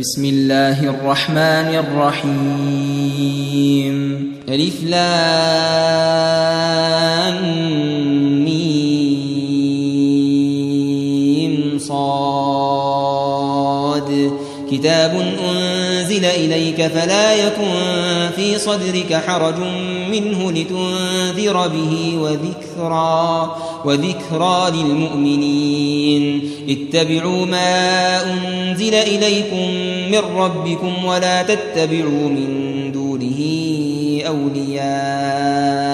بسم الله الرحمن الرحيم. ألف لام صاد. كتاب أنزل إليك فلا يكن في صدرك حرج منه لتنذر به وذكرى وذكرى للمؤمنين. اتبعوا ما أنزل إليكم من ربكم ولا تتبعوا من دونه أولياء.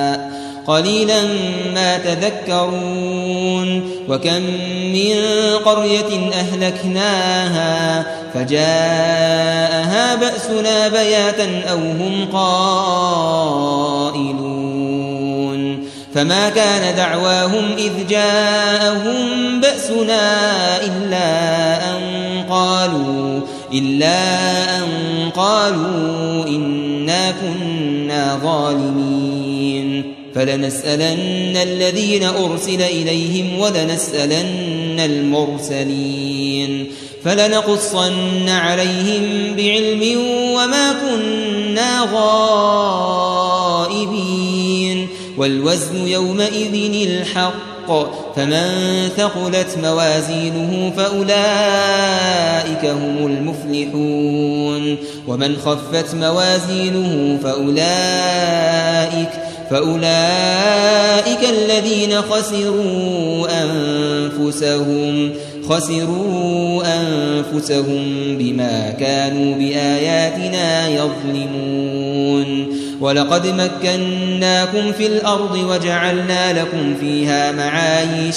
قليلا ما تذكرون. وكم من قرية أهلكناها فجاءها بأسنا بياتا أو هم قائلون. فما كان دعواهم إذ جاءهم بأسنا إلا أن قالوا إلا أن قالوا إنا كنا ظالمين. فلنسألن الذين أرسل إليهم ولنسألن المرسلين فلنقصن عليهم بعلم وما كنا غائبين والوزن يومئذ الحق فمن ثقلت موازينه فأولئك هم المفلحون ومن خفت موازينه فأولئك فأولئك الذين خسروا أنفسهم خسروا أنفسهم بما كانوا بآياتنا يظلمون. ولقد مكناكم في الأرض وجعلنا لكم فيها معايش.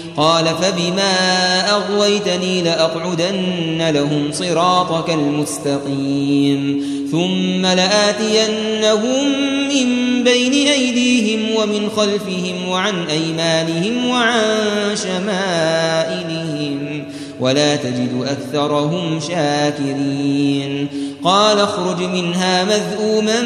قال فبما أغويتني لأقعدن لهم صراطك المستقيم ثم لآتينهم من بين أيديهم ومن خلفهم وعن أيمانهم وعن شمائلهم ولا تجد أكثرهم شاكرين. قال اخرج منها مذءوما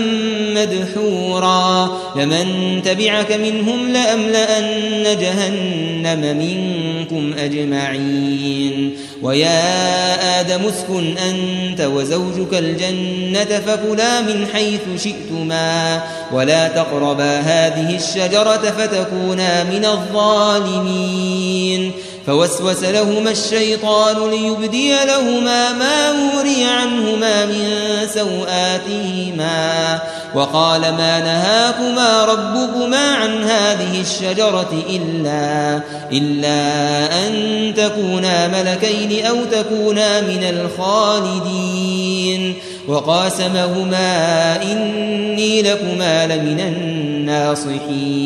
مدحورا. لمن تبعك منهم لأملأن جهنم منكم أجمعين. ويا آدم اسكن أنت وزوجك الجنة فكلا من حيث شئتما. ولا تقربا هذه الشجرة فتكونا من الظالمين. فوسوس لهما الشيطان ليبدي لهما ما وري عنهما من سوآتهما وقال ما نهاكما ربكما عن هذه الشجرة إلا, إلا أن تكونا ملكين أو تكونا من الخالدين وقاسمهما إني لكما لمن الناصحين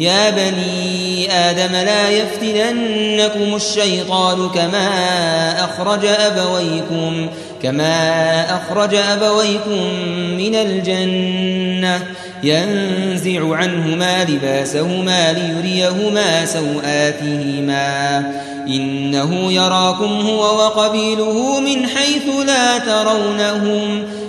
يا بني آدم لا يفتننكم الشيطان كما أخرج أبويكم كما أخرج أبويكم من الجنة. ينزع عنهما لباسهما ليريهما سوآتهما. إنه يراكم هو وقبيله من حيث لا ترونهم.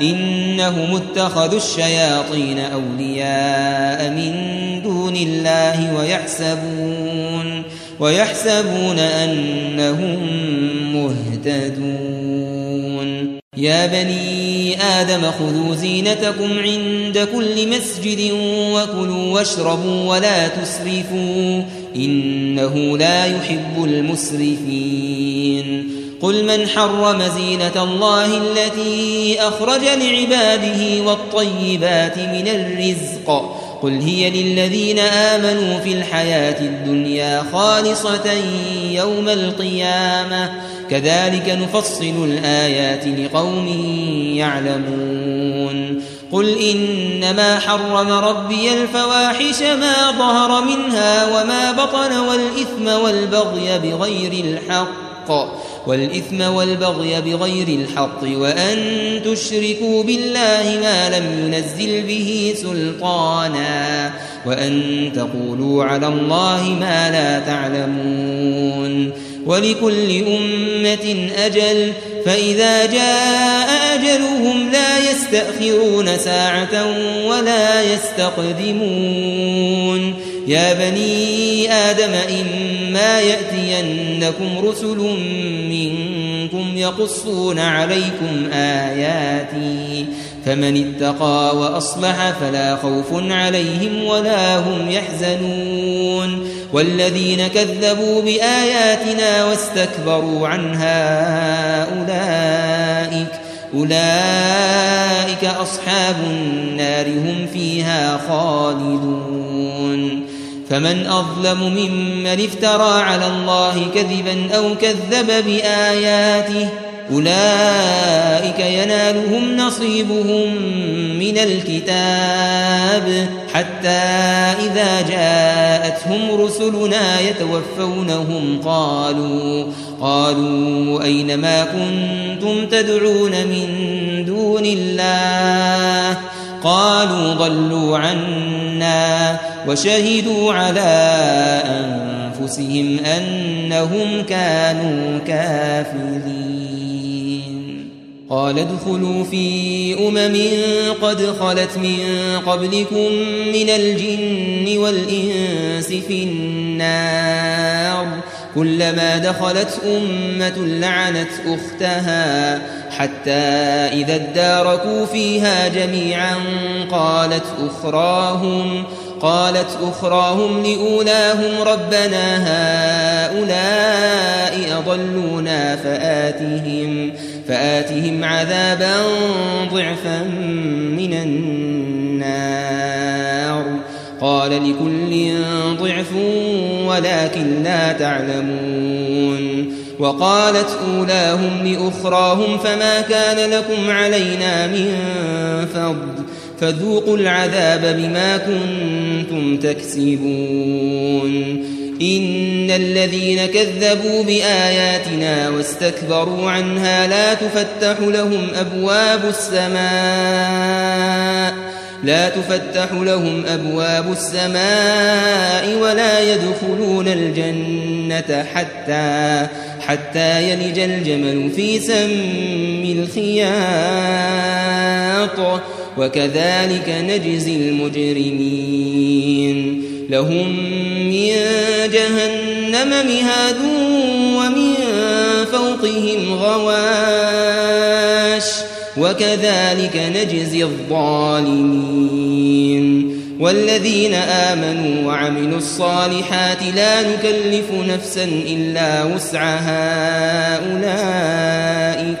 إنهم اتخذوا الشياطين أولياء من دون الله ويحسبون ويحسبون أنهم مهتدون. يا بني آدم خذوا زينتكم عند كل مسجد وكلوا واشربوا ولا تسرفوا إنه لا يحب المسرفين. قل من حرم زينة الله التي أخرج لعباده والطيبات من الرزق قل هي للذين آمنوا في الحياة الدنيا خالصة يوم القيامة. كذلك نفصل الآيات لقوم يعلمون. قل إنما حرم ربي الفواحش ما ظهر منها وما بطن والإثم والبغي بغير الحق. والإثم والبغي بغير الحق وأن تشركوا بالله ما لم ينزل به سلطانا وأن تقولوا على الله ما لا تعلمون ولكل أمة أجل فإذا جاء أجلهم لا يستأخرون ساعة ولا يستقدمون يا بني آدم إما يأتينكم رسل منكم يقصون عليكم آياتي فمن اتقى وأصلح فلا خوف عليهم ولا هم يحزنون والذين كذبوا بآياتنا واستكبروا عنها أولئك أولئك أصحاب النار هم فيها خالدون فمن أظلم ممن افترى على الله كذبا أو كذب بآياته أولئك ينالهم نصيبهم من الكتاب حتى إذا جاءتهم رسلنا يتوفونهم قالوا قالوا أين ما كنتم تدعون من دون الله قالوا ضلوا عنا وشهدوا على أنفسهم أنهم كانوا كافرين. قال ادخلوا في أمم قد خلت من قبلكم من الجن والإنس في النار. كلما دخلت أمة لعنت أختها حتى إذا اداركوا فيها جميعا قالت أخراهم قالت أخراهم لأولاهم ربنا هؤلاء أضلونا فآتهم فآتهم عذابا ضعفا من النار. قال لكل ضعف ولكن لا تعلمون. وقالت أولاهم لأخراهم فما كان لكم علينا من فضل. فذوقوا العذاب بما كنتم تكسبون. إن الذين كذبوا بآياتنا واستكبروا عنها لا تفتح لهم أبواب السماء لا تفتح لهم أبواب السماء ولا يدخلون الجنة حتى حتى يلج الجمل في سم الخياط. وكذلك نجزي المجرمين. لهم من جهنم مهاد ومن فوقهم غواش وكذلك نجزي الظالمين. والذين آمنوا وعملوا الصالحات لا نكلف نفسا إلا وسعها أولئك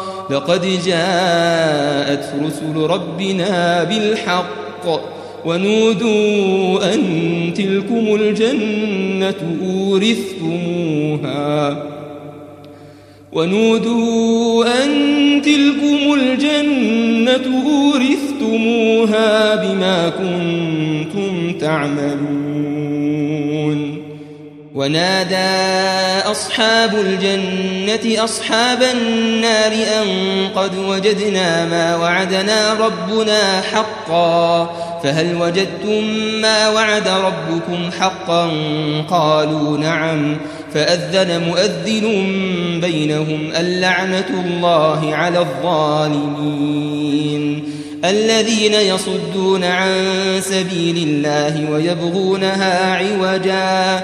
لقد جاءت رسل ربنا بالحق ونودوا أن تلكم الجنة أورثتموها. ونودوا أن تلكم الجنة أورثتموها بما كنتم تعملون. ونادى أصحاب الجنة أصحاب النار أن قد وجدنا ما وعدنا ربنا حقا فهل وجدتم ما وعد ربكم حقا قالوا نعم فأذن مؤذن بينهم اللعنة الله على الظالمين الذين يصدون عن سبيل الله ويبغونها عوجا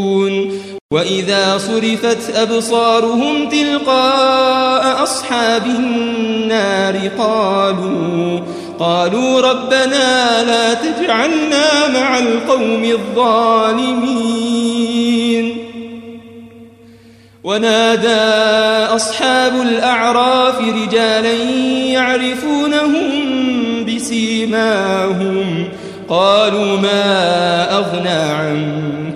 وإذا صرفت أبصارهم تلقاء أصحاب النار قالوا قالوا ربنا لا تجعلنا مع القوم الظالمين. ونادى أصحاب الأعراف رجالا يعرفونهم بسيماهم قالوا ما أغنى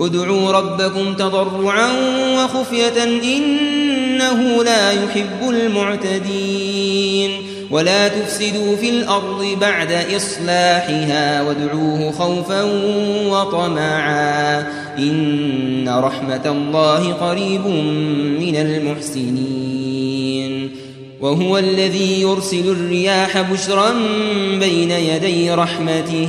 ادعوا ربكم تضرعا وخفية إنه لا يحب المعتدين. ولا تفسدوا في الأرض بعد إصلاحها وادعوه خوفا وطمعا. إن رحمة الله قريب من المحسنين. وهو الذي يرسل الرياح بشرا بين يدي رحمته.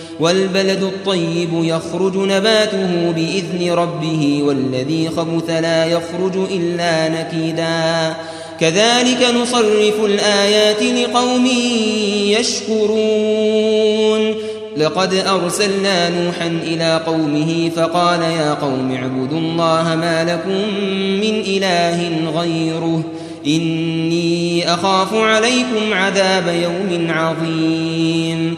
والبلد الطيب يخرج نباته بإذن ربه والذي خبث لا يخرج إلا نكدا كذلك نصرف الآيات لقوم يشكرون. لقد أرسلنا نوحا إلى قومه فقال يا قوم اعبدوا الله ما لكم من إله غيره. إني أخاف عليكم عذاب يوم عظيم.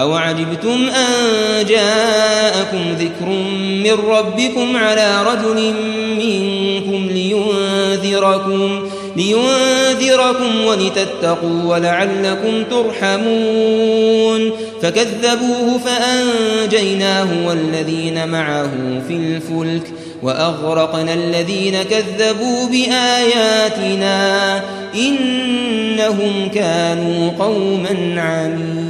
أو عجبتم أن جاءكم ذكر من ربكم على رجل منكم لينذركم لينذركم ولتتقوا ولعلكم ترحمون فكذبوه فأنجيناه والذين معه في الفلك وأغرقنا الذين كذبوا بآياتنا إنهم كانوا قوما عمين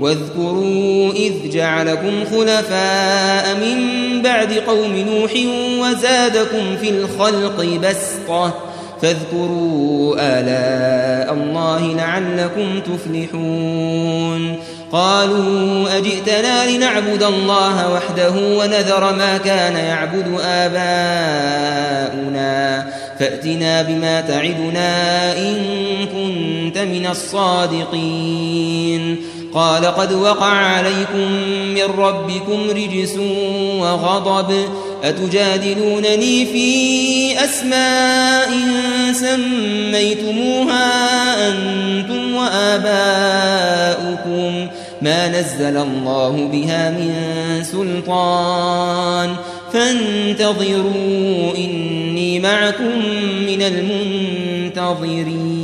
واذكروا إذ جعلكم خلفاء من بعد قوم نوح وزادكم في الخلق بسطة فاذكروا آلاء الله لعلكم تفلحون قالوا أجئتنا لنعبد الله وحده ونذر ما كان يعبد آباؤنا فأتنا بما تعدنا إن كنت من الصادقين قال قد وقع عليكم من ربكم رجس وغضب أتجادلونني في أسماء سميتموها أنتم وآباؤكم ما نزل الله بها من سلطان فانتظروا إني معكم من ناظرين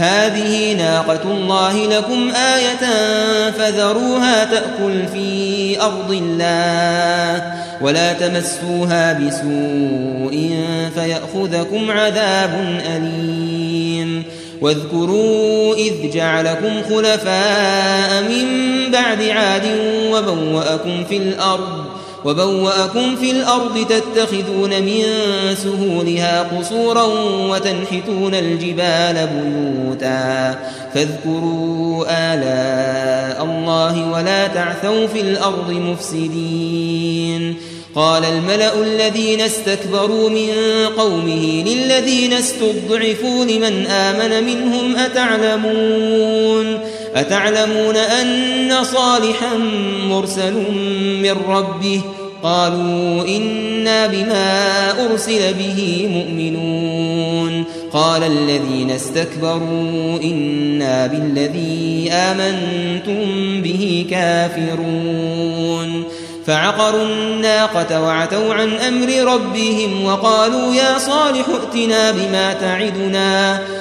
هذه ناقة الله لكم آية فذروها تأكل في أرض الله ولا تمسوها بسوء فيأخذكم عذاب أليم واذكروا إذ جعلكم خلفاء من بعد عاد وبوأكم في الأرض وبوأكم في الأرض تتخذون من سهولها قصورا وتنحتون الجبال بيوتا فاذكروا آلاء الله ولا تعثوا في الأرض مفسدين. قال الملأ الذين استكبروا من قومه للذين استضعفوا لمن آمن منهم أتعلمون؟ أتعلمون أن صالحا مرسل من ربه؟ قالوا إنا بما أرسل به مؤمنون. قال الذين استكبروا إنا بالذي آمنتم به كافرون. فعقروا الناقة وعتوا عن أمر ربهم وقالوا يا صالح ائتنا بما تعدنا.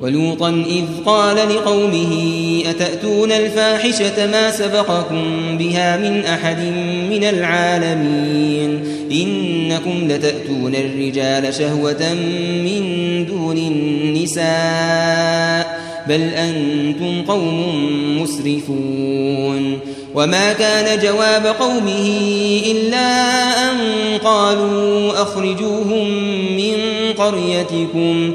ولوطا إذ قال لقومه أتأتون الفاحشة ما سبقكم بها من أحد من العالمين؟ إنكم لتأتون الرجال شهوة من دون النساء بل أنتم قوم مسرفون. وما كان جواب قومه إلا أن قالوا أخرجوهم من قريتكم.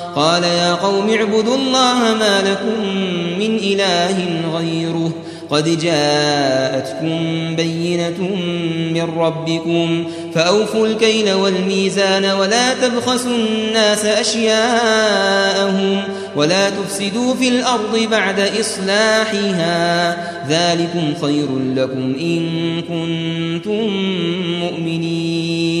قال يا قوم اعبدوا الله ما لكم من إله غيره. قد جاءتكم بينة من ربكم فأوفوا الكيل والميزان ولا تبخسوا الناس أشياءهم ولا تفسدوا في الأرض بعد إصلاحها. ذلكم خير لكم إن كنتم مؤمنين.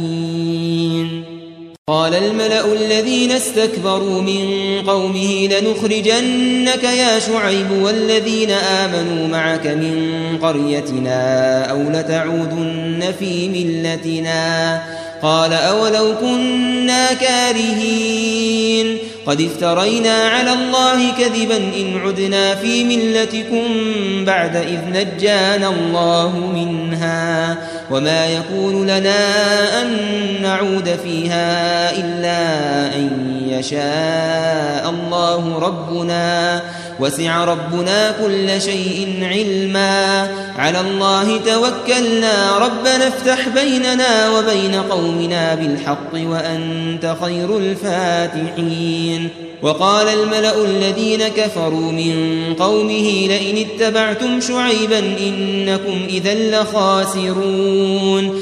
قال الملأ الذين استكبروا من قومه لنخرجنك يا شعيب والذين آمنوا معك من قريتنا أو لتعودن في ملتنا قال أولو كنا كارهين قد افترينا على الله كذبا إن عدنا في ملتكم بعد إذ نجانا الله منها وما يكون لنا أن نعود فيها إلا أن يشاء الله ربنا وسع ربنا كل شيء علما. على الله توكلنا ربنا افتح بيننا وبين قومنا بالحق وأنت خير الفاتحين. وقال الملأ الذين كفروا من قومه لئن اتبعتم شعيبا إنكم إذا لخاسرون.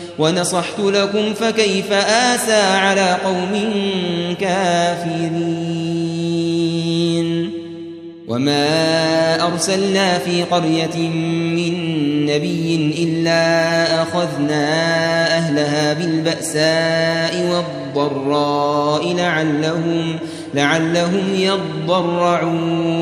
ونصحت لكم فكيف آسى على قوم كافرين. وما أرسلنا في قرية من نبي إلا أخذنا أهلها بالبأساء والضراء لعلهم لعلهم يضرعون.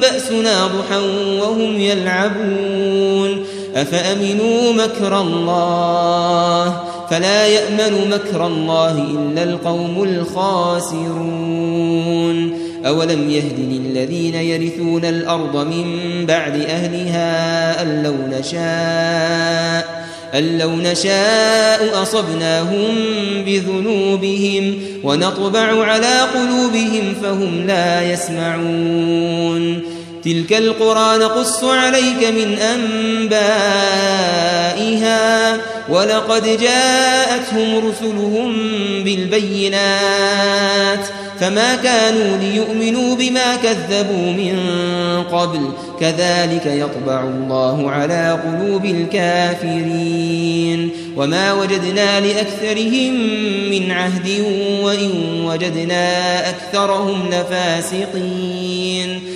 بأسنا ضحى وهم يلعبون. أفأمنوا مكر الله؟ فلا يأمن مكر الله إلا القوم الخاسرون. أولم يهد للذين يرثون الأرض من بعد أهلها أن لو نشاء أن لو نشاء أصبناهم بذنوبهم ونطبع على قلوبهم فهم لا يسمعون تلك القرى نقص عليك من أنبائها ولقد جاءتهم رسلهم بالبينات فما كانوا ليؤمنوا بما كذبوا من قبل كذلك يطبع الله على قلوب الكافرين وما وجدنا لأكثرهم من عهد وإن وجدنا أكثرهم لفاسقين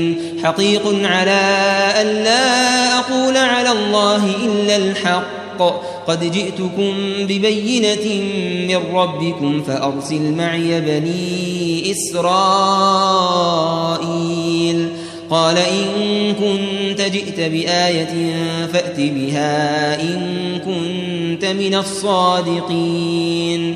حقيق على أن لا أقول على الله إلا الحق. قد جئتكم ببينة من ربكم فأرسل معي بني إسرائيل. قال إن كنت جئت بآية فأت بها إن كنت من الصادقين.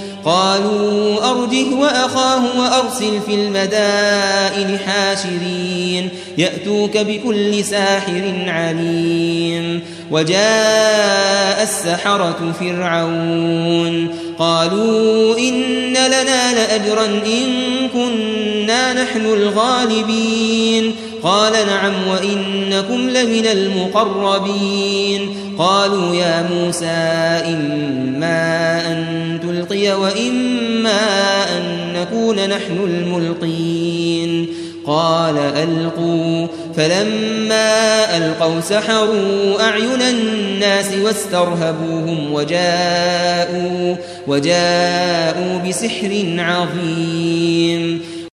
قالوا أرجه وأخاه وأرسل في المدائن حاشرين يأتوك بكل ساحر عليم وجاء السحرة فرعون قالوا إن لنا لأجرا إن كنا نحن الغالبين قال نعم وإنكم لمن المقربين قالوا يا موسى إما أن تلقي وإما أن نكون نحن الملقين. قال ألقوا. فلما ألقوا سحروا أعين الناس واسترهبوهم وجاءوا, وجاءوا بسحر عظيم.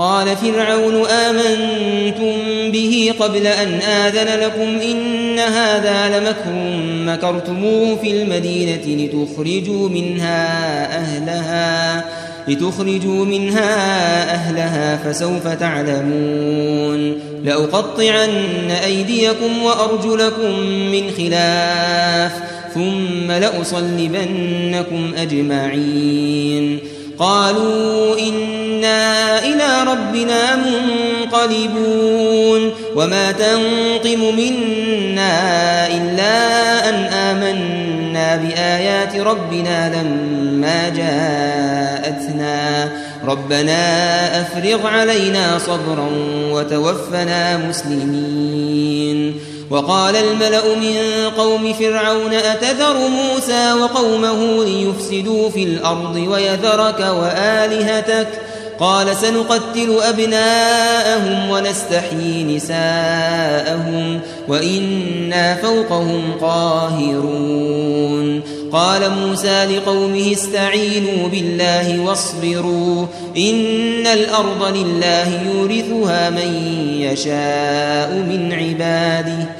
قال فرعون آمنتم به قبل أن آذن لكم إن هذا لمكر مكرتموه في المدينة لتخرجوا منها أهلها لتخرجوا منها أهلها فسوف تعلمون. لأقطعن أيديكم وأرجلكم من خلاف ثم لأصلبنكم أجمعين. قالوا إنا إلى ربنا منقلبون وما تنقم منا إلا أن آمنا بآيات ربنا لما جاءتنا. ربنا أفرغ علينا صبرا وتوفنا مسلمين. وقال الملأ من قوم فرعون أتذر موسى وقومه ليفسدوا في الأرض ويذرك وآلهتك؟ قال سنقتل أبناءهم ونستحيي نساءهم وإنا فوقهم قاهرون. قال موسى لقومه استعينوا بالله واصبروا إن الأرض لله يورثها من يشاء من عباده.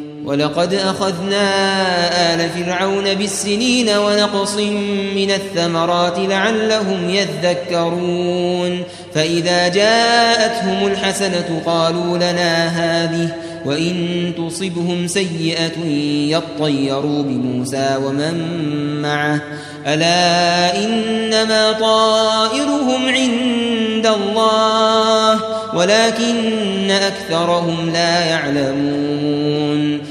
ولقد أخذنا آل فرعون بالسنين ونقص من الثمرات لعلهم يذكرون فإذا جاءتهم الحسنة قالوا لنا هذه وإن تصبهم سيئة يطيروا بموسى ومن معه ألا إنما طائرهم عند الله ولكن أكثرهم لا يعلمون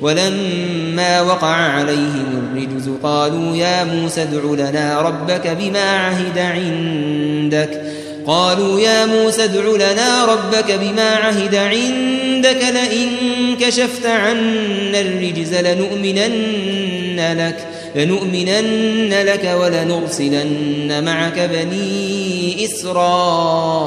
ولما وقع عليهم الرجز قالوا يا موسى ادع لنا ربك بما عهد عندك. قالوا يا موسى ادع لنا ربك بما عهد عندك لئن كشفت عنا الرجز لنؤمنن لك لنؤمنن لك ولنرسلن معك بني إسرائيل.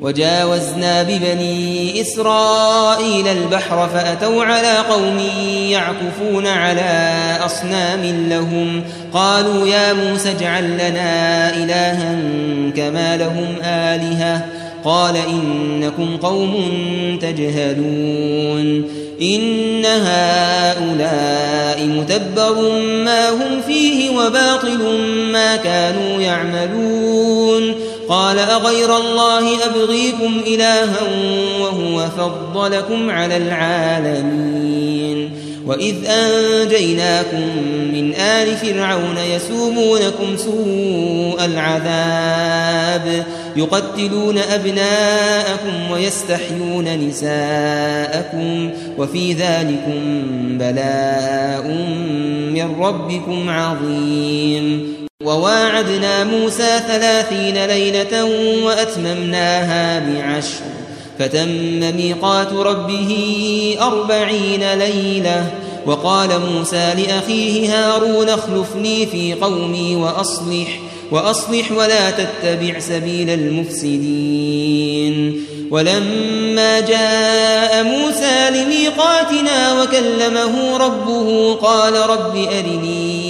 وجاوزنا ببني إسرائيل البحر فأتوا على قوم يعكفون على أصنام لهم. قالوا يا موسى اجعل لنا إلها كما لهم آلهة. قال إنكم قوم تجهلون. إن هؤلاء متبر ما هم فيه وباطل ما كانوا يعملون. قال أغير الله أبغيكم إلها وهو فضلكم على العالمين وإذ أنجيناكم من آل فرعون يسومونكم سوء العذاب يقتلون أبناءكم ويستحيون نساءكم وفي ذلكم بلاء من ربكم عظيم وواعدنا موسى ثلاثين ليلة وأتممناها بعشر فتم ميقات ربه أربعين ليلة وقال موسى لأخيه هارون اخلفني في قومي وأصلح وأصلح ولا تتبع سبيل المفسدين. ولما جاء موسى لميقاتنا وكلمه ربه قال رب أرني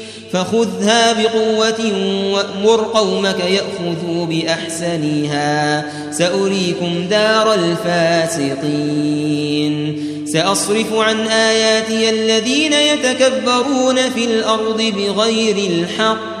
فخذها بقوة وأمر قومك يأخذوا بأحسنها. سأريكم دار الفاسقين. سأصرف عن آياتي الذين يتكبرون في الأرض بغير الحق.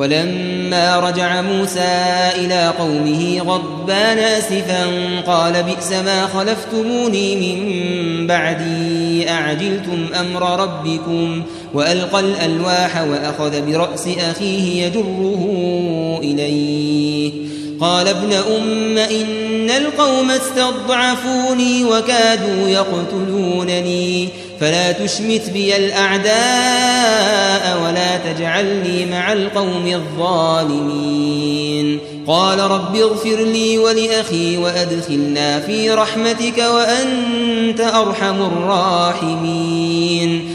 ولما رجع موسى إلى قومه غضبان أسفا قال بئس ما خلفتموني من بعدي أعجلتم أمر ربكم؟ وألقى الألواح وأخذ برأس أخيه يجره إليه. قال ابن أم إن القوم استضعفوني وكادوا يقتلونني. فلا تشمت بي الأعداء ولا تجعلني مع القوم الظالمين. قال رب اغفر لي ولأخي وأدخلنا في رحمتك وأنت أرحم الراحمين.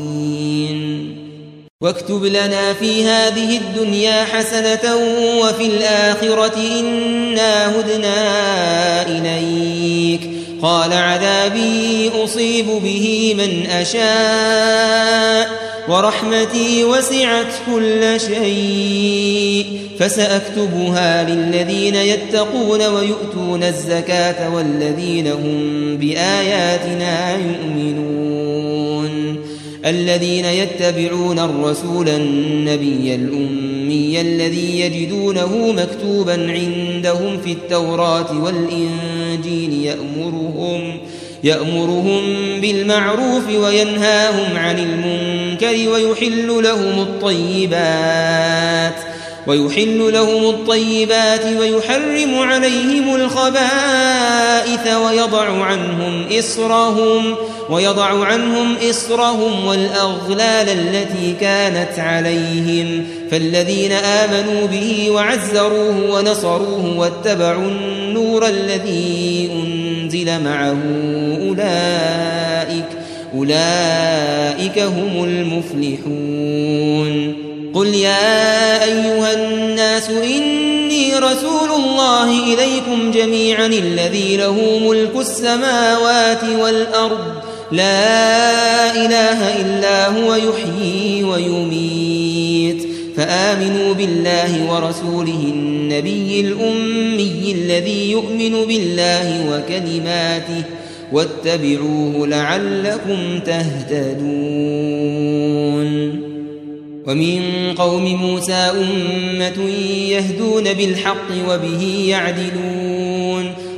واكتب لنا في هذه الدنيا حسنة وفي الآخرة إنا هدنا إليك. قال عذابي أصيب به من أشاء ورحمتي وسعت كل شيء. فسأكتبها للذين يتقون ويؤتون الزكاة والذين هم بآياتنا يؤمنون. الذين يتبعون الرسول النبي الأمي الذي يجدونه مكتوبا عندهم في التوراة والإنجيل يأمرهم يأمرهم بالمعروف وينهاهم عن المنكر ويحل لهم الطيبات ويحل لهم الطيبات ويحرم عليهم الخبائث ويضع عنهم إصرهم ويضع عنهم إصرهم والأغلال التي كانت عليهم. فالذين آمنوا به وعزروه ونصروه واتبعوا النور الذي أنزل معه أولئك أولئك هم المفلحون. قل يا أيها الناس إني رسول الله إليكم جميعا الذي له ملك السماوات والأرض. لا إله إلا هو يحيي ويميت. فآمنوا بالله ورسوله النبي الأمي الذي يؤمن بالله وكلماته واتبعوه لعلكم تهتدون. ومن قوم موسى أمة يهدون بالحق وبه يعدلون.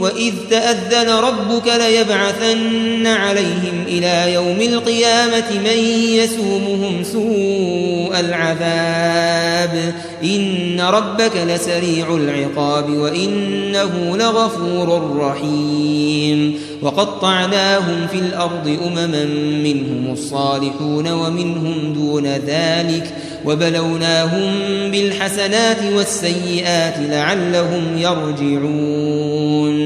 وإذ تأذن ربك ليبعثن عليهم إلى يوم القيامة من يسومهم سوء العذاب. إن ربك لسريع العقاب وإنه لغفور رحيم. وقطعناهم في الأرض أمما منهم الصالحون ومنهم دون ذلك. وبلوناهم بالحسنات والسيئات لعلهم يرجعون.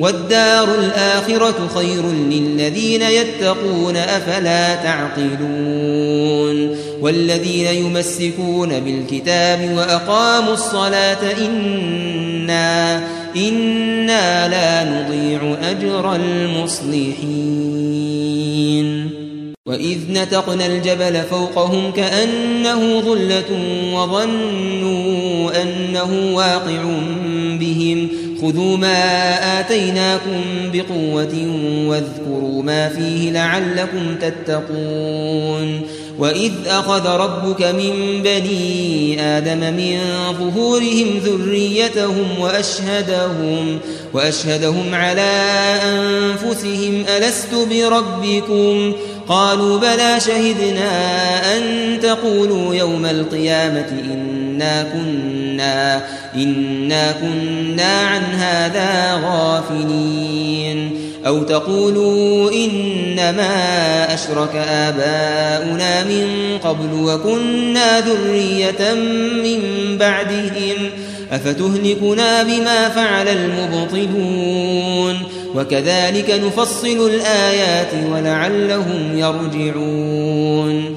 والدار الآخرة خير للذين يتقون أفلا تعقلون؟ والذين يمسكون بالكتاب وأقاموا الصلاة إنا, إنا لا نضيع أجر المصلحين. وإذ نتقنا الجبل فوقهم كأنه ظلة وظنوا أنه واقع بهم خذوا ما آتيناكم بقوة واذكروا ما فيه لعلكم تتقون. وإذ أخذ ربك من بني آدم من ظهورهم ذريتهم وأشهدهم وأشهدهم على أنفسهم ألست بربكم؟ قالوا بلى شهدنا أن تقولوا يوم القيامة إنا كنا إنا كنا عن هذا غافلين. أو تقولوا إنما أشرك آباؤنا من قبل وكنا ذرية من بعدهم أفتهلكنا بما فعل المبطلون. وكذلك نفصل الآيات ولعلهم يرجعون.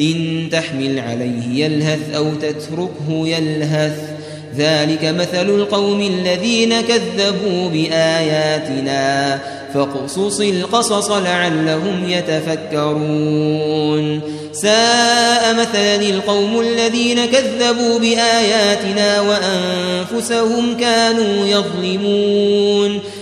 إن تحمل عليه يلهث أو تتركه يلهث. ذلك مثل القوم الذين كذبوا بآياتنا. فاقصص القصص لعلهم يتفكرون. ساء مثلا القوم الذين كذبوا بآياتنا وأنفسهم كانوا يظلمون.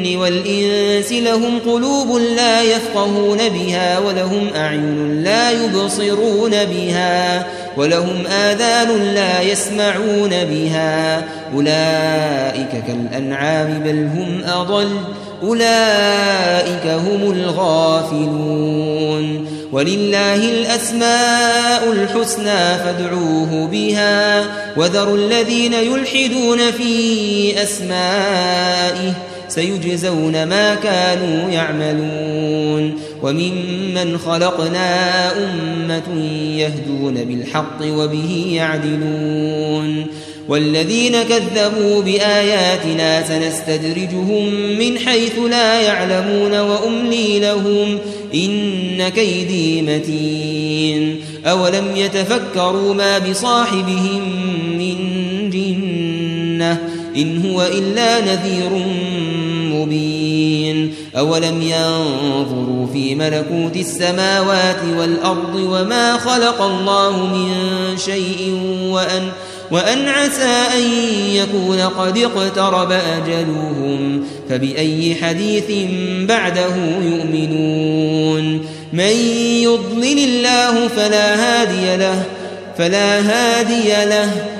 الجن والإنس لهم قلوب لا يفقهون بها ولهم أعين لا يبصرون بها ولهم آذان لا يسمعون بها أولئك كالأنعام بل هم أضل أولئك هم الغافلون ولله الأسماء الحسنى فادعوه بها وذروا الذين يلحدون في أسمائه سيجزون ما كانوا يعملون. وممن خلقنا أمة يهدون بالحق وبه يعدلون. والذين كذبوا بآياتنا سنستدرجهم من حيث لا يعلمون وأملي لهم إن كيدي متين. أولم يتفكروا ما بصاحبهم من جنة إن هو إلا نذير مبين أولم ينظروا في ملكوت السماوات والأرض وما خلق الله من شيء وأن وأن عسى أن يكون قد اقترب أجلهم فبأي حديث بعده يؤمنون من يضلل الله فلا هادي له فلا هادي له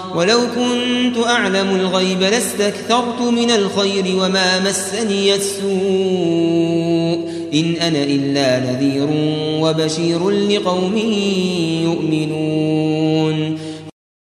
ولو كنت أعلم الغيب لاستكثرت من الخير وما مسني السوء. إن أنا إلا نذير وبشير لقوم يؤمنون.